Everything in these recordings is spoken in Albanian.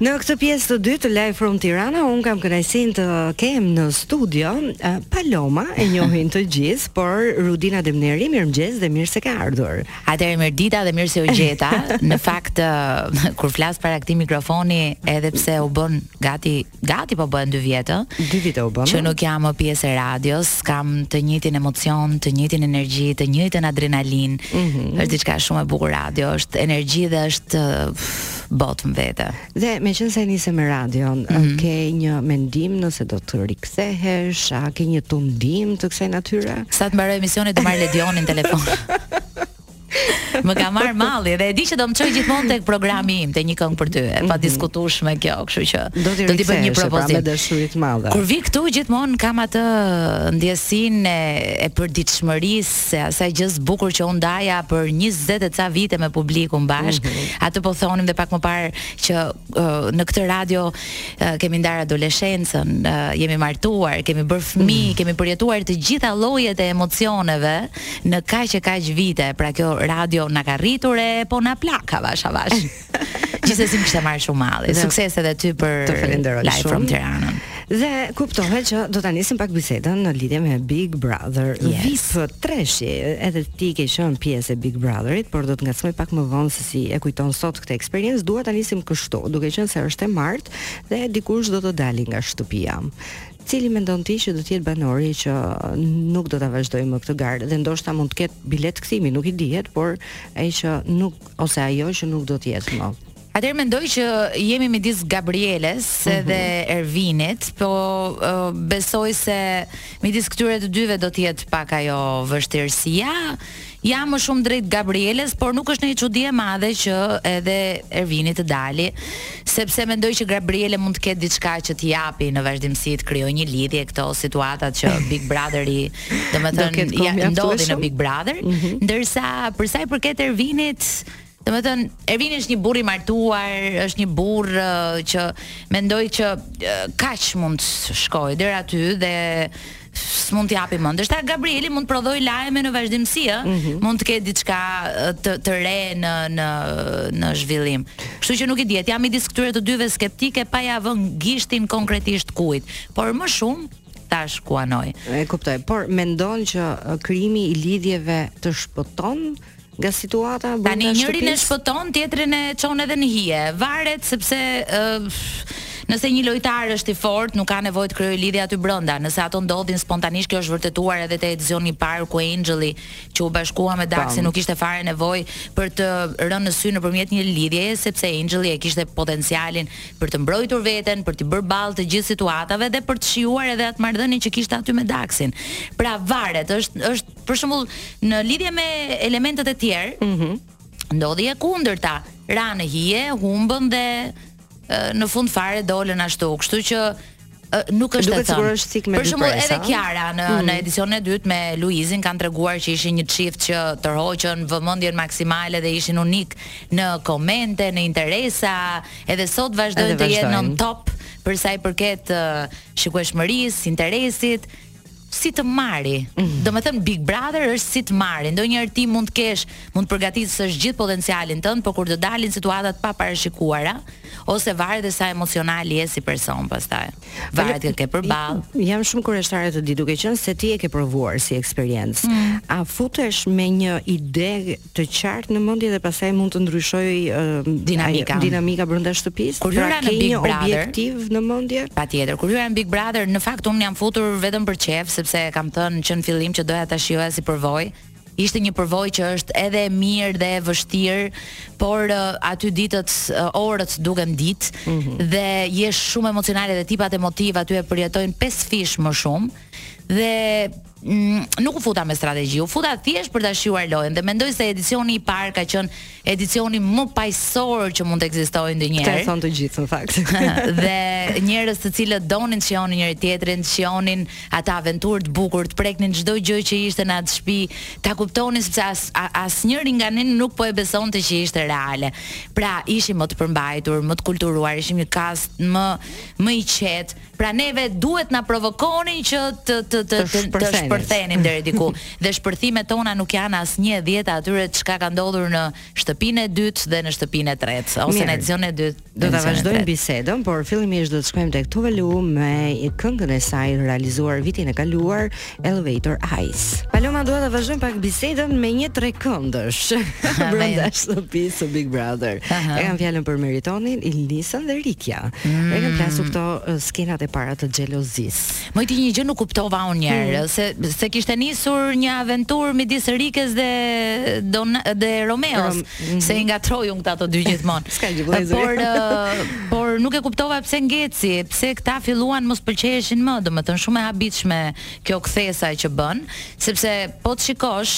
Në këtë pjesë të dytë të Live from Tirana, un kam kënaqësinë të kem në studio jo Paloma, e njohin të gjithë, por Rudina Demneri, mirëmëngjes dhe mirë se ke ardhur. Atëherë mirë dita dhe mirë se ju gjeta. në fakt uh, kur flas para këtij mikrofoni, edhe pse u bën gati gati po bën 2 vjet, dy vite u bën. Që nuk jam më pjesë e radios, kam të njëjtin emocion, të njëjtin energji, të njëjtën adrenalin. Mm -hmm. Është diçka shumë e bukur radio, është energji dhe është uh, botë më vete. Dhe meqenëse nise me radion, mm -hmm. ke një mendim nëse do të rikthehesh, a ke një tundim të kësaj natyre? Sa të mbarojë emisioni do marr Ledionin telefon. më ka marr malli dhe e di që do më çoj gjithmonë tek programi im te një këngë për ty. E pa mhm. diskutueshme kjo, kështu që do të bëj një pra, propozim. Me dashuri të madhe. Kur vi këtu gjithmonë kam atë ndjesinë e, e përditshmërisë së asaj gjësë së bukur që unë ndaja për 20 e ca vite me publikun bashkë. Mm -hmm. Atë po thonim dhe pak më parë që uh, në këtë radio uh, kemi ndarë adoleshencën, uh, jemi martuar, kemi bërë fëmijë, mm -hmm. kemi përjetuar të gjitha llojet e emocioneve në kaq e kaq vite. Pra kjo radio na ka rritur e po na plak avash avash. Gjithsesi më kishte marrë shumë malli. Suksese edhe ty për, të falenderoj shumë, Live from Tiranën. Dhe kuptohet që do ta nisim pak bisedën në lidhje me Big Brother. Yes. VIP treshi, edhe ti ke qenë pjesë e Big Brotherit, por do të ngacmoj pak më vonë se si e kujton sot këtë eksperiencë. Dua ta nisim kështu, duke qenë se është e martë dhe dikush do të dalë nga shtëpia. Cili mendon ti që do të jetë banori që nuk do ta vazhdojë më këtë garë dhe ndoshta mund të ketë bilet kthimi, nuk i dihet, por ai që nuk ose ajo që nuk do të jetë më. Atëherë mendoj që jemi midis Gabrieles mm -hmm. dhe Ervinit, po uh, besoj se midis këtyre të dyve do të jetë pak ajo vështirësia. Jam më shumë drejt Gabrieles, por nuk është ndonjë çudi e madhe që edhe Ervini të dali, sepse mendoj që Gabriele mund të ketë diçka që t'i japi në vazhdimësi të krijojë një lidhje këto situatat që Big Brotheri Domethënë i ka, ndodhin në Big Brother, mm -hmm. ndërsa për sa i përket Ervinit, Domethënë, Ervini është një burr i martuar, është një burr uh, që mendoj që uh, kaq mund të shkojë deri aty dhe s'mund t'i japi më. Ndërsa Gabrieli mund të prodhoj lajme në vazhdimësi, ë, mm -hmm. mund të ketë diçka të të re në në në zhvillim. Kështu që nuk i dihet, jam midis këtyre të dyve skeptike pa ja vënë gishtin konkretisht kujt, por më shumë tash ku anoj. E kuptoj, por mendon që krijimi i lidhjeve të shpëton nga situata brenda shtëpisë? Tani njërin e shpëton, tjetrin e çon edhe në hije. Varet sepse uh, Nëse një lojtar është i fortë, nuk ka nevojë të krijojë lidhje aty brenda. Nëse ato ndodhin spontanisht, kjo është vërtetuar edhe te edicioni i parë ku Angeli që u bashkua me Daxin nuk kishte fare nevojë për të rënë në sy nëpërmjet një lidhjeje sepse Angeli e kishte potencialin për të mbrojtur veten, për t'i bërë ballë të gjithë situatave dhe për të shijuar edhe atë marrëdhënie që kishte aty me Daksin. Pra varet, është është për shembull në lidhje me elementët e tjerë, ëh, mm -hmm. ndodhi e kundërta, ranë në hije, humbën dhe në fund fare dolën ashtu. Kështu që nuk është e thënë. Është sik me Për shembull edhe Kiara në mm. në edicionin e dytë me Luizin kanë treguar që ishin një çift që tërhoqën vëmendjen maksimale dhe ishin unik në komente, në interesa, edhe sot vazhdojnë të jenë në top për sa i përket uh, shikueshmërisë, interesit. si të marri. Mm. Domethënë Big Brother është si të marri. Ndonjëherë ti mund të kesh, mund të përgatitësh gjithë potencialin tënd, po kur të dalin situata të paparashikuara, ose varet dhe sa emocional je si person pastaj. Varet kë ke përballë. Jam shumë kureshtare të di duke qënë se ti e ke provuar si eksperiencë. Mm. A futesh me një ide të qartë në mendje dhe pastaj mund të ndryshojë dinamika dinamika brenda shtëpisë. Kur hyra pra, në Big Brother, objektiv në mendje? Patjetër, kur hyra në Big Brother, në fakt un jam futur vetëm për qejf sepse kam thënë që në fillim që doja ta shijoja si përvojë. Ishte një përvojë që është edhe e mirë dhe e vështirë, por uh, aty ditët uh, orët duken ditë mm -hmm. dhe je shumë emocionale dhe tipat emotivë aty e përjetojnë pesë fish më shumë dhe nuk u futa me strategji, u futa thjesht për ta shijuar lojën dhe mendoj se edicioni i parë ka qenë edicioni më paqësor që mund të ekzistojë ndonjëherë. Këtë e thonë të gjithë në fakt. dhe njerëz të cilët donin të shijonin njëri tjetrin, të shijonin atë aventurë të bukur, të preknin çdo gjë që ishte në atë shtëpi, ta kuptonin sepse as asnjëri nga ne nuk po e besonte që ishte reale. Pra, ishim më të përmbajtur, më të kulturuar, ishim një kast më më i qetë, Pra neve duhet na provokonin që të të të të, të shpërthenim deri diku. dhe shpërthimet tona nuk janë as një e dhjeta atyre çka ka ndodhur në shtëpinë e dytë dhe në shtëpinë e tretë ose në edicionin e dytë. Do ta vazhdojmë bisedën, por fillimisht do të shkojmë tek Tove Lo me këngën e saj realizuar vitin e kaluar. Elevator Eyes. Paloma dua ta vazhdojmë pak bisedën me një trekëndësh. Brenda shtëpisë së Big Brother. Aha. E kam fjalën për Meritonin, Ilnisën dhe Rikja. Mm. E kanë plasur këto uh, skenat e para të xhelozisë. Moj ti një gjë nuk kuptova unë një herë, mm. se se kishte nisur një aventurë midis Rikes dhe Don dhe Romeos. Rom mm -hmm. se i ngatërroj unë këta të dy gjithmonë. S'ka gjë vëllezër. Por uh, por nuk e kuptova pse ngeci, pse këta filluan mos pëlqeheshin më, domethënë shumë e habitshme kjo kthesa që bën, sepse po të shikosh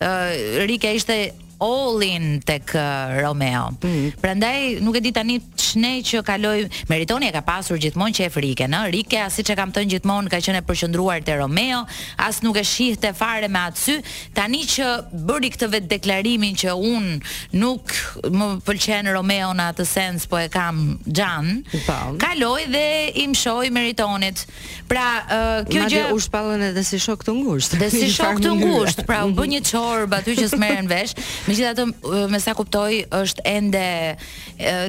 uh, Rika ishte all in tek uh, Romeo. Mm. Prandaj nuk e di tani ç'ne që kaloi te Meritoni e ka pasur gjithmonë qejf Riken, në Rike ë siç e kam thënë gjithmonë ka qenë e përqendruar te Romeo, as nuk e shihte fare me atë sy, Tani që bëri këtë vetëdeklarimin që unë nuk më pëlqen Romeo në atë sens, po e kam xhan. Po. Kaloi dhe i mëshoi Meritonit. Pra, uh, kjo gjë u shpallën edhe si shokë të ngushtë. Dhe si shokë të ngushtë, pra u bë një çorbë aty që s'merret vesh. Megjithatë, me sa kuptoj, është ende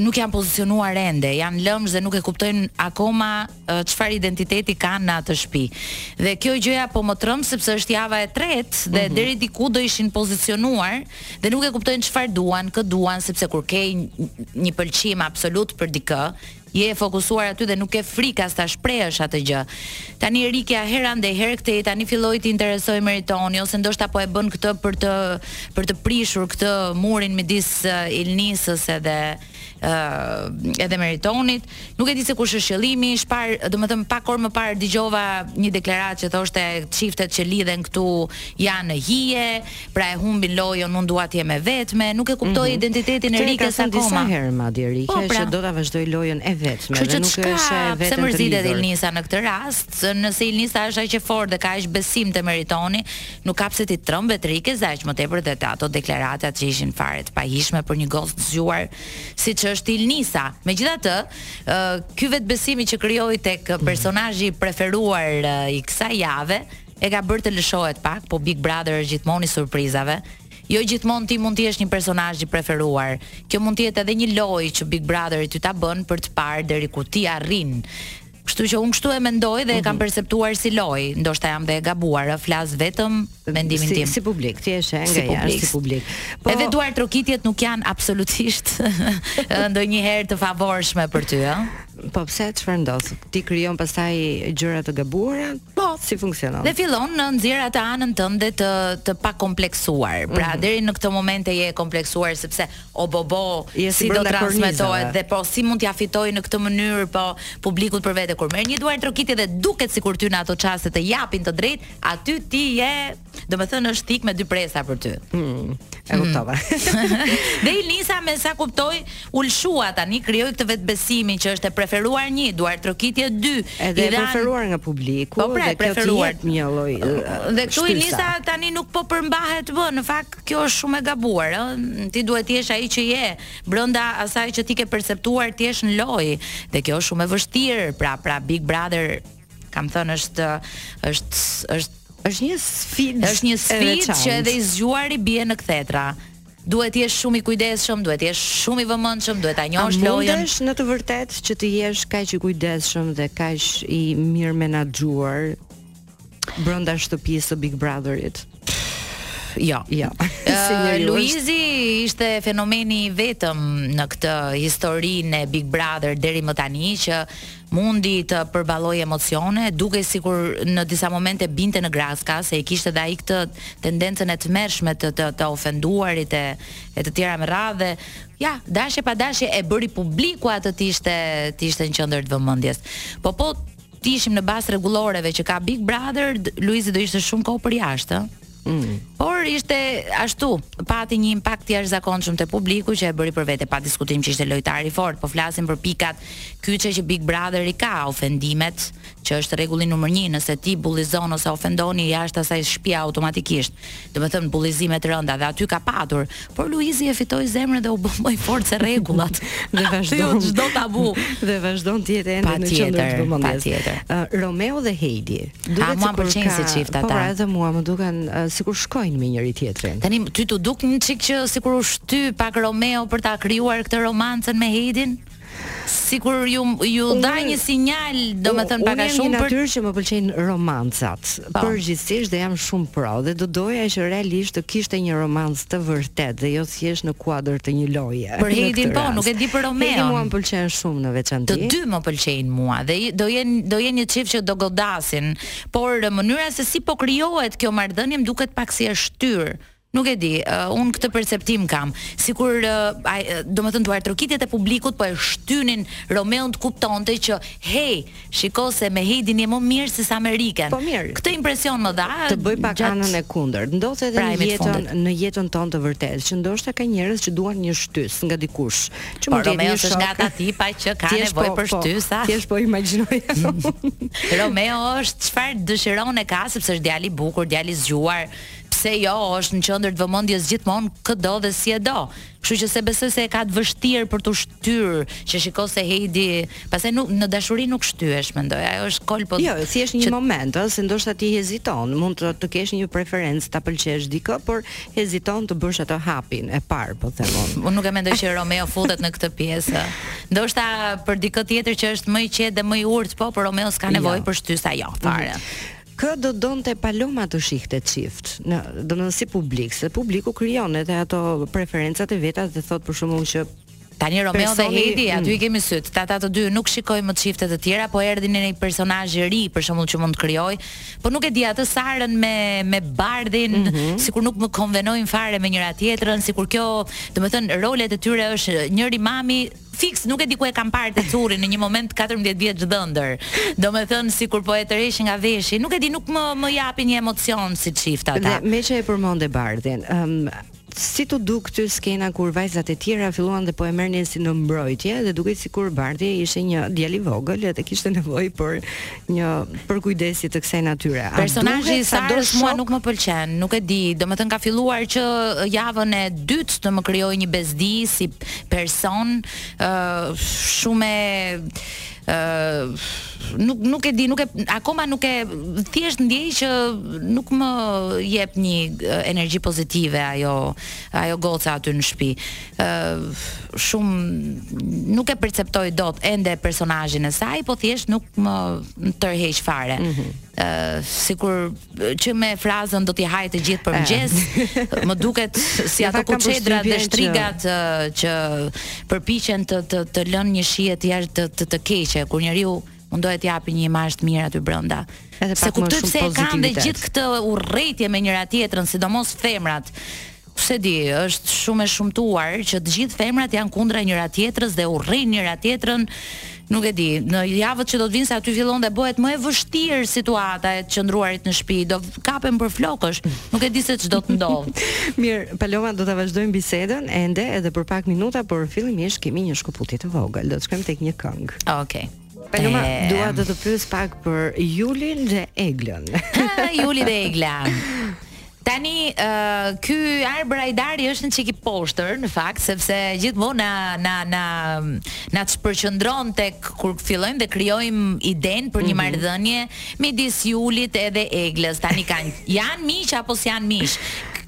nuk janë pozicionuar ende, janë lëmsh dhe nuk e kuptojnë akoma çfarë identiteti kanë në atë shtëpi. Dhe kjo gjëja po më tremb sepse është java e tretë dhe mm -hmm. deri diku do ishin pozicionuar dhe nuk e kuptojnë çfarë duan, kë duan sepse kur ke një pëlqim absolut për dikë, je e fokusuar aty dhe nuk ke frikë as ta shprehësh atë gjë. Tani Rikja herë andej herë këtej tani filloi t'i interesojë Meritoni ose ndoshta po e bën këtë për të për të prishur këtë murin midis Ilnisës edhe ë edhe Meritonit. Nuk e di se kush është qëllimi, shpar, domethënë pak orë më parë dëgjova një deklaratë që thoshte çiftet që lidhen këtu janë në hije, pra e humbin lojën, unë dua të jem e vetme, nuk e kuptoj mm -hmm. identitetin e Rikës akoma. Disa herë madje Rika po, pra, që do ta vazhdoj lojën e vetme që dhe nuk është e vetme. Pse mërzitet Ilnisa në këtë rast, nëse Ilnisa është aq e fortë dhe ka aq besim te Meritoni, Nuk ka pse t'i trembet Rikes dhe aq më tepër dhe te ato deklaratat që ishin fare të pahijshme për një gocë të zgjuar siç është Ilnisa. Megjithatë, ë ky vetëbesimi që krijoi tek mhm. personazhi i preferuar i kësaj jave e ka bërë të lëshohet pak, po Big Brother është gjithmonë i surprizave. Jo gjithmonë ti mund të jesh një personazh i preferuar. Kjo mund të jetë edhe një lojë që Big Brother-i ty ta bën për të parë deri ku ti arrin. Kështu që unë kështu e mendoj dhe e kam mhm. perceptuar si lojë, ndoshta jam dhe e gabuar, flas vetëm mendimin tim. Si, si publik, ti je nga si jashtë si publik. Po edhe duartrokitjet nuk janë absolutisht ndonjëherë të favorshme për ty, ëh. Po pse çfarë ndodh? Ti krijon pastaj gjëra të gabuara? Po, si funksionon? Dhe fillon e nxjerr atë anën tënde të të pakompleksuar. Pra mm -hmm. deri në këtë moment e je kompleksuar sepse O bobo, si do transmetohet dhe po si mund t'ia fitoj në këtë mënyrë po publikun për vete kur merr një duartrokitje dhe duket sikur ty në ato çaste të japin të drejtë, aty ti je, domethënë është thikë me dy presa për ty. Hmm, e hmm. kuptova. dhe Ilnisa me sa kuptoj u lëshua tani krijoi këtë vetëbesimin që është e preferuar një duartrokitje dy. Edhe e preferuar nga publiku po, pra, dhe preferuar një lloj. Dhe këtu Ilnisa tani nuk po përmbahet më, në fakt Kjo është shumë e gabuar, ë. Ti duhet të jesh ai që je, brenda asaj që ti ke perceptuar të jesh në lojë. Dhe kjo është shumë e vështirë, pra pra Big Brother, kam thënë është është është është një sfidë. Është një sfidë që edhe i zgjuari bie në kthetra duhet të jesh shumë i kujdesshëm, duhet të jesh shumë i vëmendshëm, duhet ta njohësh lojën. A mundesh në të vërtetë që të jesh kaq i kujdesshëm dhe kaq i mirë menaxhuar brenda shtëpisë së Big Brotherit. Jo, jo. si një Luizi ishte fenomeni i vetëm në këtë historinë e Big Brother deri më tani që mundi të përballoj emocione, duke sikur në disa momente binte në gracka, se i kishte dhe ai këtë tendencën e tmerrshme të, të, të ofenduarit e, e të tjera me radhë, ja, dashje pa dashje e bëri publiku atë të ishte, të ishte në qendër të vëmendjes. Po po, të ishim në bazë rregulloreve që ka Big Brother, Luizi do ishte shumë kohë më parë jashtë, ëh. Mm. Por ishte ashtu, pati një impakt të jashtëzakonshëm te publiku që e bëri për vete pa diskutim që ishte lojtar i fortë, po flasim për pikat kyçe që Big Brother i ka, ofendimet, që është rregulli numër 1, nëse ti bullizon ose ofendon je jashtë asaj shtëpie automatikisht Domethënë bullizime të rënda dhe aty ka patur, por Luizi e fitoi zemrën dhe u bë më i fortë se rregullat. dhe vazhdon jo, çdo tabu dhe vazhdon të jetë ende në qendër të vëmendjes. Patjetër. Uh, Romeo dhe Heidi. Duhet të mua pëlqejnë si çift ata. Po pra, edhe mua më duken uh, sikur shkojnë me njëri tjetrin. Tani ty t'u duk një çik që sikur u shty pak Romeo për ta krijuar këtë romancën me Heidin? Sikur iu iu dha një sinjal, domethënë pak a shumë për Unë jam një natyrë që më pëlqejnë romancat. Po. Përgjithësisht dhe jam shumë pro dhe do doja që realisht të kishte një romancë të vërtetë dhe jo thjesht në kuadër të një loje. Për Heidin po, nuk e di për Romeon. Heidi mua më pëlqen shumë në veçanti. Të dy më pëlqejnë mua dhe do jenë do jenë një çift që do godasin, por mënyra se si po krijohet kjo marrëdhënie më duket pak si e shtyrë Nuk e di, unë këtë perceptim kam. Sikur, domethënë duartrokitjet e publikut po e shtynin Romeun të kuptonte që hey, shiko se me Heidin je më mirë se sa me Riken. Po mirë. Këtë impresion më dha. Të bëj pak gjatë... anën e kundërt. Ndodh edhe pra, në jetën në jetën tonë të vërtetë, që ndoshta ka njerëz që duan një shtysë nga dikush. Që po, mund të jetë nga ata tipa që kanë nevojë po, për po, shtysa. Thjesht po imagjinoj. Romeo është çfarë dëshiron e ka sepse është djalë i bukur, djalë i zgjuar. pse jo, është në qendër të vëmendjes gjithmonë kur do dhe si e do. Kështu që s'e besoj se e ka të vështirë për të shtyr, që shiko se Heidi, pastaj nuk në dashuri nuk shtyhesh mendoj, ajo është kolpo. Jo, se është një që... moment, ëh, se ndoshta ti heziton, mund të të kesh një preferencë ta pëlqesh dikë, por heziton të bësh atë hapin e parë, po them unë. Unë nuk e mendoj që Romeo futet në këtë pjesë. Ndoshta për dikë tjetër që është më i qetë dhe më i urtë, po, por Romeo s'ka nevojë jo. për shtysa jo, fare. Mm -hmm. Kë do donte Paloma të shihte çift? Në, domethënë si publik, se publiku krijon edhe ato preferencat e veta dhe thot për shembull që tani Romeo dhe Heidi, mm. aty i kemi syt. Te ata të dy nuk shikojmë më çifte të tjera, po erdhi në një personazh i ri, për shembull që mund të krijoj. Po nuk e di atë Sarën me me Bardhin, mm -hmm. sikur nuk më konvenojnë fare me njëra-tjetrën, sikur kjo, domethënë rolet e tyre është njëri mami, Fiks, nuk e di ku e kam parë te Curri në një moment 14 vjeç dhëndër. Domethënë sikur po e tërheq nga veshi, nuk e di, nuk më më japin një emocion si çift ata. Dhe meqë e përmende Bardhin, ëm um, si t'u duk ty skena kur vajzat e tjera filluan dhe po e merrnin si në mbrojtje dhe dukej sikur Bardhi ishte një djalë i vogël dhe kishte nevojë për një përkujdesje të kësaj natyre. Personazhi i Sarës mua nuk më pëlqen, nuk e di, domethënë ka filluar që javën e dytë të më krijojë një bezdi si person, ë uh, shumë nuk nuk e di, nuk e akoma nuk e thjesht ndjej që nuk më jep një energji pozitive ajo ajo goca aty në shtëpi. shumë nuk e perceptoj dot ende personazhin e saj, po thjesht nuk më tërheq fare. Ëh, mm -hmm. uh, sikur që me frazën do t'i haj të gjithë për mëngjes, më duket si ato kuçedrat dhe shtrigat që, uh, që përpiqen të të të lënë një shije të jashtë të, të të keqe, kur njeriu mundohet të japi një imazh të mirë aty brenda. S'e kuptoj pse kanë dhe gjithë këtë urrejtje me njëra-tjetrën, sidomos femrat S'e di, është shumë e shëmtuar që të gjithë femrat janë kundra njëra-tjetrës dhe urrejnë njëra-tjetrën. Nuk e di, në javët që do të vijnë se aty fillon dhe bëhet më e vështirë situata e të qëndruarit në shtëpi, do kapen për flokësh. Nuk e di se ç'do të ndodhë. Mirë, Paloma do ta vazhdojmë bisedën ende edhe për pak minuta, por fillimisht kemi një shkëputje të vogël. Do të shkojmë tek një këngë. Okej. Okay. Paloma, e... dua të të pyes pak për Julin dhe Eglën. Juli dhe Egla. Tani ë ky Arbër Hajdari është një çik i poshtër në fakt sepse gjithmonë na na na na çpërqendron tek kur fillojmë dhe krijojmë idenë për një mhm. marrëdhënie midis Julit edhe Eglës. Tani kanë janë miq apo s'janë miq?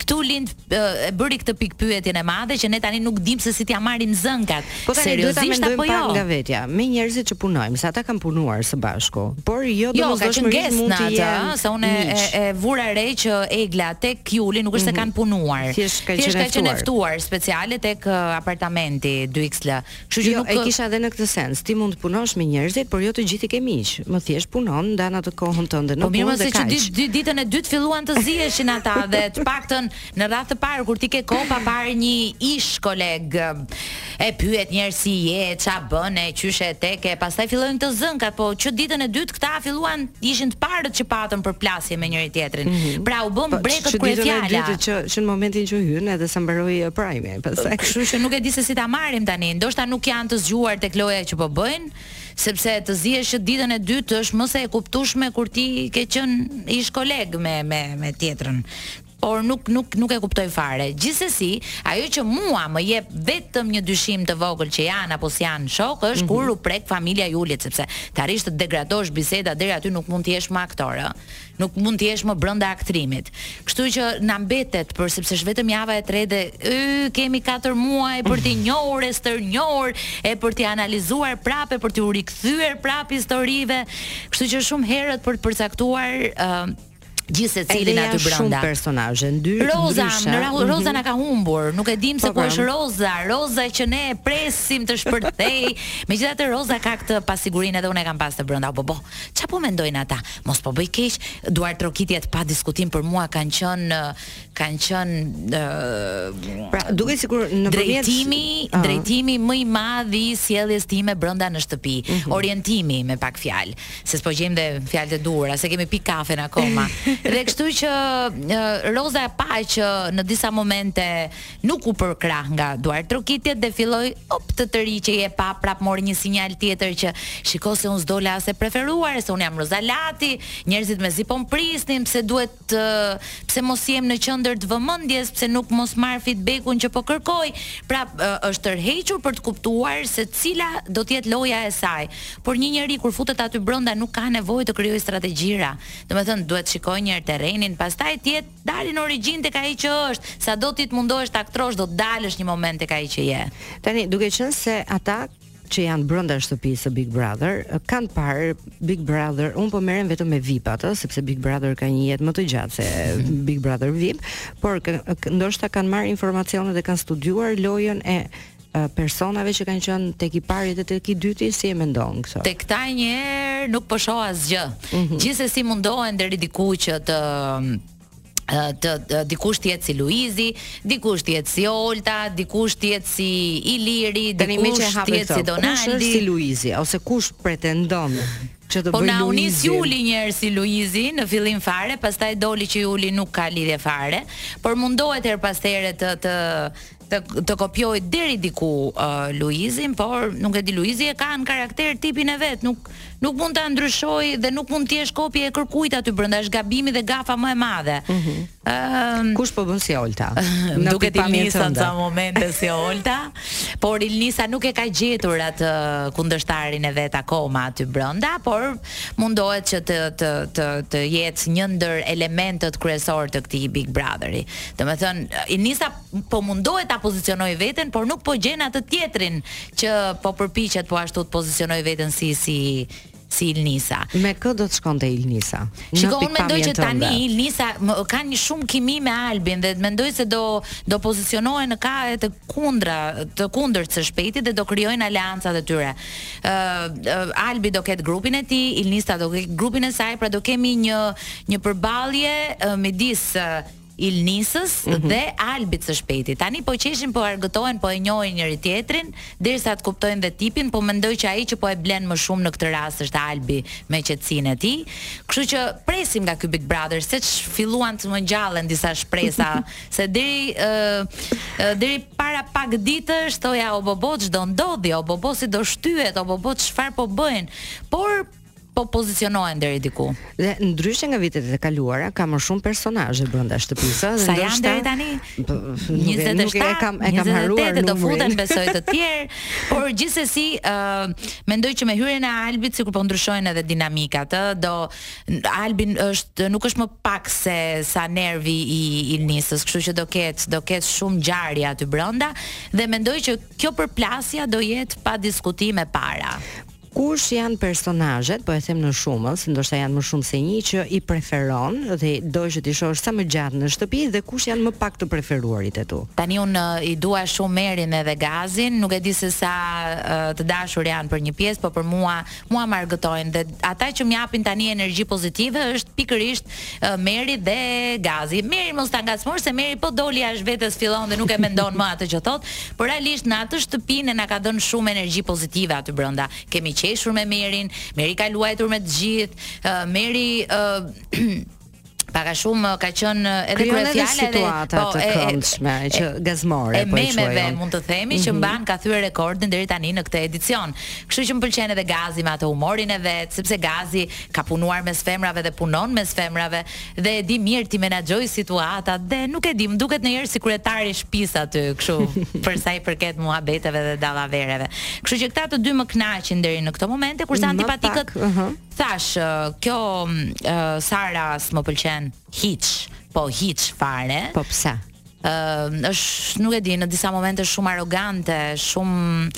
Këtu lind e bëri këtë pikëpyetjen e madhe që ne tani nuk dimë se si t'ia marrim zënkat. Po tani duhet ta mendojmë po pak jo? nga vetja, me njerëzit që punojmë, se ata kanë punuar së bashku. Por jo, jo domosdoshmërisht mund të jetë, se unë e, e vura re që Egla dhe Juli nuk është mm -hmm. se mhm. kanë punuar. Thjesht ka qenë ftuar. Qenë ftuar speciale tek uh, apartamenti 2XL. Kështu që jo, nuk e kisha edhe në këtë sens. Ti mund të punosh me njerëzit, por jo të gjithë i ke miq. Më thjesht punon ndan atë kohën tënde në po, punë dhe kaq. Po mirë, se që ditën e dytë filluan të ziheshin ata dhe të paktën Në radhë të parë kur ti ke kohë pa parë një ish koleg e pyet njëherë si je, ça bën, qysh e tek e, pastaj fillojnë zënkat, po që ditën e dytë këta filluan ishin të parët që patën përplasje me njëri tjetrin. Mm -hmm. Pra u bën po, direkt kur fjala. Që që që në momentin që hyn edhe sa mbaroi prime, pastaj. Kështu që nuk e di se si ta marrim tani. Ndoshta nuk janë të zgjuar tek loja që po bëjnë sepse të zihesh që ditën e dytë është mëse e pakuptueshme kur ti ke qenë ish koleg me me me tjetrën. por nuk nuk nuk e kuptoj fare. Gjithsesi, ajo që mua më jep vetëm një dyshim të vogël që janë apo s'janë shok është mm -hmm. kur mhm. u prek familja e Julit, sepse të arrish të degradojë biseda deri aty nuk mund të jesh më aktor, ë. Nuk mund të jesh më brenda aktrimit. Kështu që na mbetet për sepse është vetëm java e tretë dhe y, kemi 4 muaj për të njohur e stërnjohur e për të analizuar prapë për të u rikthyer prapë historive. Kështu që shumë herët për të përcaktuar ë uh, gjithë secilin aty brenda. Shumë personazhe ndyrë. Roza, ndryshe, në rahu, mhm. Roza na ka humbur. Nuk e dimë se po, ku po. është Roza. Roza që ne presim të shpërthejë. Megjithatë Roza ka këtë pasigurinë edhe unë e kam pasur brenda. Obobo. Çfarë po mendojnë ata? Mos po bëj keq. Duartrokitjet pa diskutim për mua kanë qenë uh, kanë qenë uh, pra duke sikur në drejtimi uh. drejtimi më i madh i sjelljes time brenda në shtëpi uh mhm. -huh. orientimi me pak fjalë se s'po gjejmë dhe fjalët e duhura s'e kemi pi kafen akoma dhe kështu që uh, Roza e pa që në disa momente nuk u përkrah nga duartrokitjet dhe filloi op të tërhiqej e pa prap mori një sinjal tjetër që shiko se unë s'dola as e preferuar se unë jam Roza Lati njerëzit mezi po më prisnin pse duhet të pse mos jem në qendër të vëmendjes, pse nuk mos marr feedback-un që po kërkoj. Prap është tërhequr për të kuptuar se cila do të jetë loja e saj. Por një njeri kur futet aty brenda nuk ka nevojë të krijojë strategjira. Domethënë duhet të shikojë një herë terrenin, pastaj ti je të dalë në origjinë tek ai që është. Sado ti të mundohesh ta aktrosh, do të dalësh një moment tek ai që je. Tani, duke qenë se ata që janë brenda shtëpisë së Big Brother, kanë parë Big Brother, unë po merrem vetëm me VIP-at, sepse Big Brother ka një jetë më të gjatë se Big Brother VIP, por ndoshta kanë marrë informacione dhe kanë studiuar lojën e personave që kanë qenë tek i pari dhe tek i dyti si e mendon këtë. Tek ta një herë nuk po shoh asgjë. Mm -hmm. Gjithsesi mundohen deri diku që të të, të dikush të jetë si Luizi, dikush të jetë si Olta, dikush të jetë si Iliri, dikush të jetë si Donaldi. Kush është si Luizi ose kush pretendon që të po bën Luizin? Po na u nis Juli një herë si Luizi në fillim fare, pastaj doli që Juli nuk ka lidhje fare, por mundohet herë pas here të të të të kopjoj deri diku uh, Luizin, por nuk e di Luizi e ka në karakter tipin e vet, nuk nuk mund ta ndryshojë dhe nuk mund të jesh kopje e kërkujt aty brenda, është gabimi dhe gafa më e madhe. Ëh, mm -hmm. uh, kush po bën si Olta? Më duket Ilnisa në ca momente si Olta, por Ilnisa nuk e ka gjetur atë uh, kundërshtarin e vet akoma aty brenda, por mundohet që të të të të jetë një ndër elementët kryesorë të këtij Big Brotheri. Domethënë, Ilnisa po mundohet ta pozicionojë veten, por nuk po gjen atë tjetrin që po përpiqet po ashtu të pozicionojë veten si si si Ilnisa. Me kë do të shkonte Ilnisa? Shiko, unë mendoj që tani Ilnisa ka një shumë kimi me Albin dhe mendoj se do do pozicionohen në kahe të kundra, të kundërt së shpejti dhe do krijojnë aleancat e tyre. Ë uh, Albi do ketë grupin e tij, Ilnisa do ketë grupin e saj, pra do kemi një një përballje uh, midis uh, Ilnisës dhe Albit së shpejti. Tani po qeshin, po argëtohen, po e njohin njëri tjetrin, derisa të kuptojnë dhe tipin, po mendoj që ai që po e blen më shumë në këtë rast është Albi me qetësinë e tij. Kështu që presim nga ky Big Brother, seç filluan të më ngjallen disa shpresa, se deri ë ë deri para pak ditësh thoja o bo bo ç'do ndodhë, o bo bo si do shtyhet, o bo bo çfarë po bëjnë. Por po pozicionohen deri diku. Dhe ndryshe nga vitet e kaluara ka më shumë personazhe brenda shtëpisë, sa janë deri tani? 27 e kam e kam harruar numrin. Do futen besoj të tjerë, por gjithsesi ë uh, mendoj që me hyrjen e Albit sikur po ndryshojnë edhe dinamikat, ë dhe Albi është nuk është më pak se sa nervi i Ilnisës, kështu që do ketë do ketë shumë ngjarje aty brenda dhe mendoj që kjo përplasja do jetë pa diskutim e para. Kush janë personazhet, po e them në shumës, se ndoshta janë më shumë se një që i preferon dhe do që t'i shohësh sa më gjatë në shtëpi dhe kush janë më pak të preferuarit e tu? Tani unë i dua shumë Merin edhe Gazin, nuk e di se sa të dashur janë për një pjesë, po për mua mua më argëtojnë dhe ata që më japin tani energji pozitive është pikërisht Meri dhe Gazi. Meri mos ta ngacmosh se Meri po doli jashtë vetes fillon dhe nuk e mendon më atë që thotë, por realisht në atë shtëpinë na ka dhënë shumë energji pozitive aty brenda. Kemi qeshur me Merin, Meri ka luajtur me të gjithë, Meri ë pak a shumë ka qenë edhe kryefjala e situatave të këndshme që gazmore po e quajmë. Memeve mund të themi që mhm. mban ka thyer rekordin deri tani në këtë edicion. Kështu që më pëlqen edhe Gazi me atë humorin e vet, sepse Gazi Ka punuar mes femrave dhe punon mes femrave dhe e di mirë t'i menaxhojë situatat dhe nuk e di, më duket ndonjëherë si kryetar i shtëpisë aty, kështu për sa i përket muhabeteve dhe dallavereve. Kështu që këta të dy më kënaqin deri në këtë moment, kurse antipatikët uh -huh. thashë, kjo uh, Sara s'më pëlqen hiç, po hiç fare. Po pse? Ëh, është, nuk e di, në disa momente shumë arrogante, shumë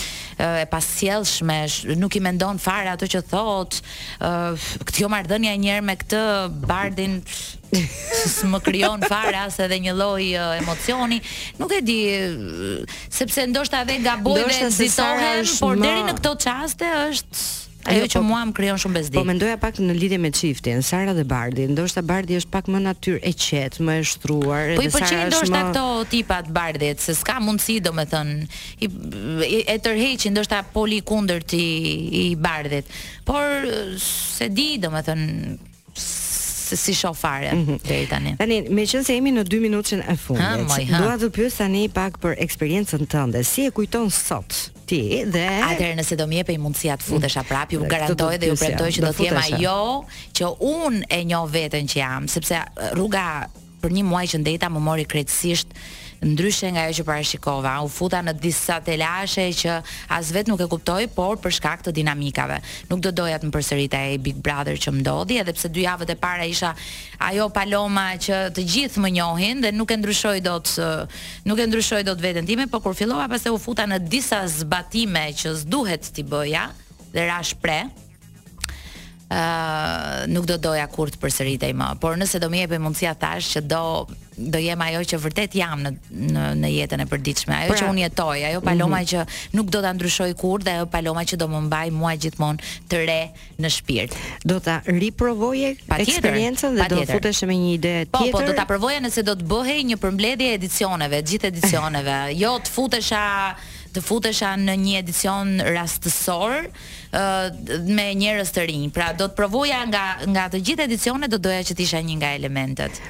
e pasjellshme, nuk i mendon fare ato që thotë. Ëh, kjo marrëdhënia një herë me këtë Bardhin s'më krijon fare as edhe një lloj emocioni. Nuk e di, sepse ndoshta edhe gaboj dhe nxitohem, por deri në këto çaste është Ajo jo, që po, mua më krijon shumë bezdi. Po mendoja pak në lidhje me çiftin, Sara dhe Bardhi. Ndoshta Bardhi është pak më natyrë e qetë, më e shtruar, po edhe Sara. Po i pëlqejnë ndoshta më... këto tipat Bardhit, se s'ka mundësi domethënë i, i e tërheqin ndoshta poli i kundërt i Bardhit. Por s'e di domethënë se s'i shoh fare mm -hmm. deri tani. Tani, meqense jemi në 2 minutat e fundit, dua të pyes tani pak për eksperiencën tënde. Si e kujton sot ti dhe atëherë nëse do më jepej mundësia të futesha prapë, ju garantoj dhe ju premtoj që do të jem ajo që un e njoh veten që jam, sepse rruga për një muaj që ndeta më mori krejtësisht ndryshe nga ajo që parashikova. U futa në disa telashe që as vet nuk e kuptoj, por për shkak të dinamikave. Nuk do doja të më përsëritej ai Big Brother që më ndodhi, edhe pse dy javët e para isha ajo Paloma që të gjithë më njohin dhe nuk e ndryshoj dot Nuk e ndryshoj dot veten time, po kur fillova pastaj u futa në disa zbatime që s'duhet t'i bëja dhe rashë pre uh, nuk do doja kurrë të përsëritej më, por nëse do më jepej mundësia thashë që do do jem ajo që vërtet jam në në, në jetën e përditshme, ajo pra, që unë jetoj, ajo Paloma mm -hmm. që nuk do ta ndryshoj kurrë dhe ajo Paloma që do më mbajë mua gjithmonë të re në shpirt. Do ta riprovoje eksperiencën dhe do të futesh me një ide tjetër. Po, po do ta provoja nëse do të bëhej një përmbledhje e edicioneve, gjithë edicioneve. jo të futesha të futesha në një edicion rastësor uh, me njerëz të rinj. Pra do të provoja nga nga të gjitha edicionet do doja që të isha një nga elementët.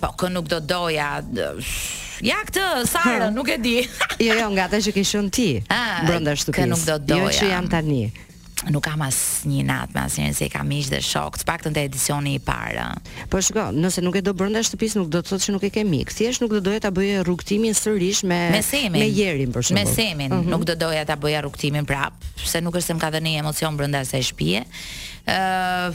Po kë nuk do doja. Ja këtë Sarën, nuk e di. jo, jo, nga ata që ke qenë ti ah, brenda shtëpisë. Kë nuk do doja. Jo që jam tani. Nuk kam asnjë inat me asnjërin se i kam miq dhe shokë, të paktën te edicioni i parë. Po shiko, nëse nuk e do brenda shtëpisë nuk do të thotë se nuk e ke mik. Thjesht nuk do doja ta bëja rrugtimin sërish me me, Semin, me jerin për shembull. Me Semin, uh mhm. -huh. nuk do doja ta bëja rrugtimin prap, se nuk është se më ka dhënë emocion brenda asaj shtëpie. Ëh, uh,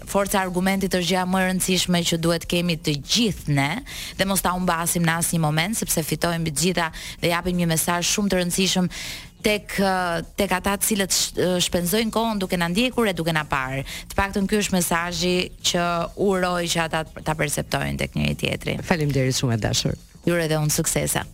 Forca e argumentit është gjëja më e rëndësishme që duhet të kemi të gjithë ne dhe mos ta humbasim në asnjë moment sepse fitojmë mbi të gjitha dhe japim një mesazh shumë të rëndësishëm tek tek ata të cilët shpenzojnë kohën duke na ndjekur e duke na parë. Të paktën ky është mesazhi që uroj që ata ta perceptojnë tek njëri tjetri. Faleminderit shumë e dashur. Ju uroj dhe unë suksese.